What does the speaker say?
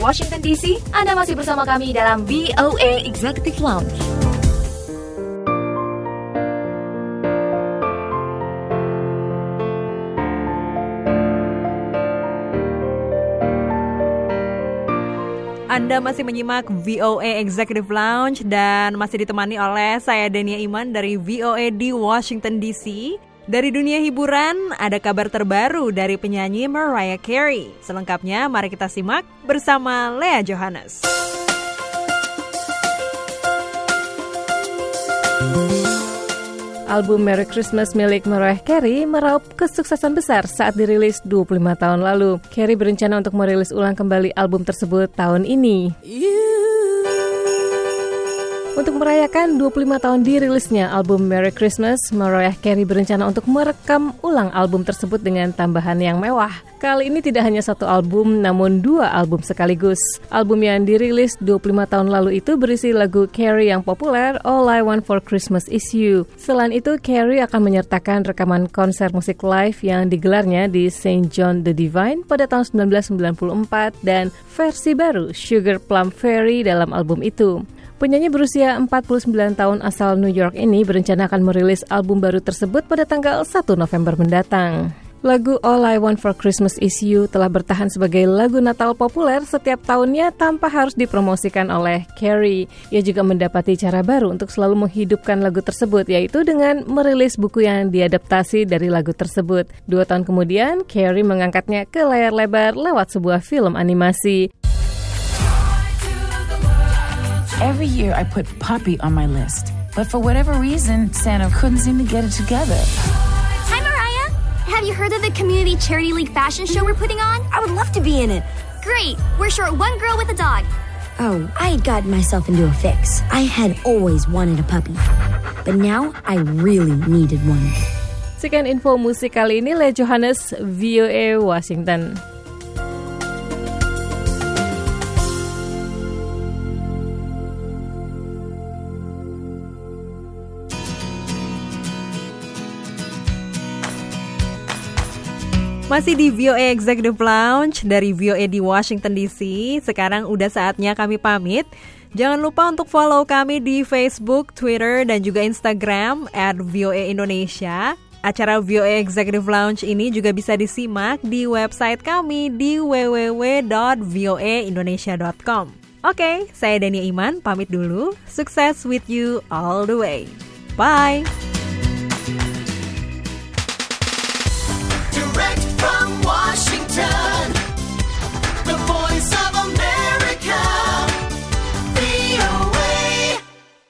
Washington DC. Anda masih bersama kami dalam VOA Executive Lounge. Anda masih menyimak VOA Executive Lounge dan masih ditemani oleh saya Dania Iman dari VOA di Washington DC. Dari dunia hiburan, ada kabar terbaru dari penyanyi Mariah Carey. Selengkapnya, mari kita simak bersama Lea Johannes. Album Merry Christmas milik Mariah Carey meraup kesuksesan besar saat dirilis 25 tahun lalu. Carey berencana untuk merilis ulang kembali album tersebut tahun ini. Untuk merayakan 25 tahun dirilisnya album Merry Christmas, Mariah Carey berencana untuk merekam ulang album tersebut dengan tambahan yang mewah. Kali ini tidak hanya satu album, namun dua album sekaligus. Album yang dirilis 25 tahun lalu itu berisi lagu Carey yang populer, All I Want for Christmas Is You. Selain itu, Carey akan menyertakan rekaman konser musik live yang digelarnya di St. John the Divine pada tahun 1994 dan versi baru Sugar Plum Fairy dalam album itu. Penyanyi berusia 49 tahun asal New York ini berencana akan merilis album baru tersebut pada tanggal 1 November mendatang. Lagu All I Want for Christmas Is You telah bertahan sebagai lagu Natal populer setiap tahunnya tanpa harus dipromosikan oleh Carey. Ia juga mendapati cara baru untuk selalu menghidupkan lagu tersebut, yaitu dengan merilis buku yang diadaptasi dari lagu tersebut. Dua tahun kemudian, Carey mengangkatnya ke layar lebar lewat sebuah film animasi. Every year I put puppy on my list, but for whatever reason, Santa couldn't seem to get it together. Hi, Mariah. Have you heard of the Community Charity League fashion show we're putting on? I would love to be in it. Great. We're short one girl with a dog. Oh, I had gotten myself into a fix. I had always wanted a puppy, but now I really needed one. Sekian info musik kali ini, Le Johannes, VOA Washington. Masih di VOA Executive Lounge dari VOA di Washington DC. Sekarang udah saatnya kami pamit. Jangan lupa untuk follow kami di Facebook, Twitter, dan juga Instagram at VOA Indonesia. Acara VOA Executive Lounge ini juga bisa disimak di website kami di www.voaindonesia.com. Oke, saya Dania Iman, pamit dulu. Sukses with you all the way. Bye!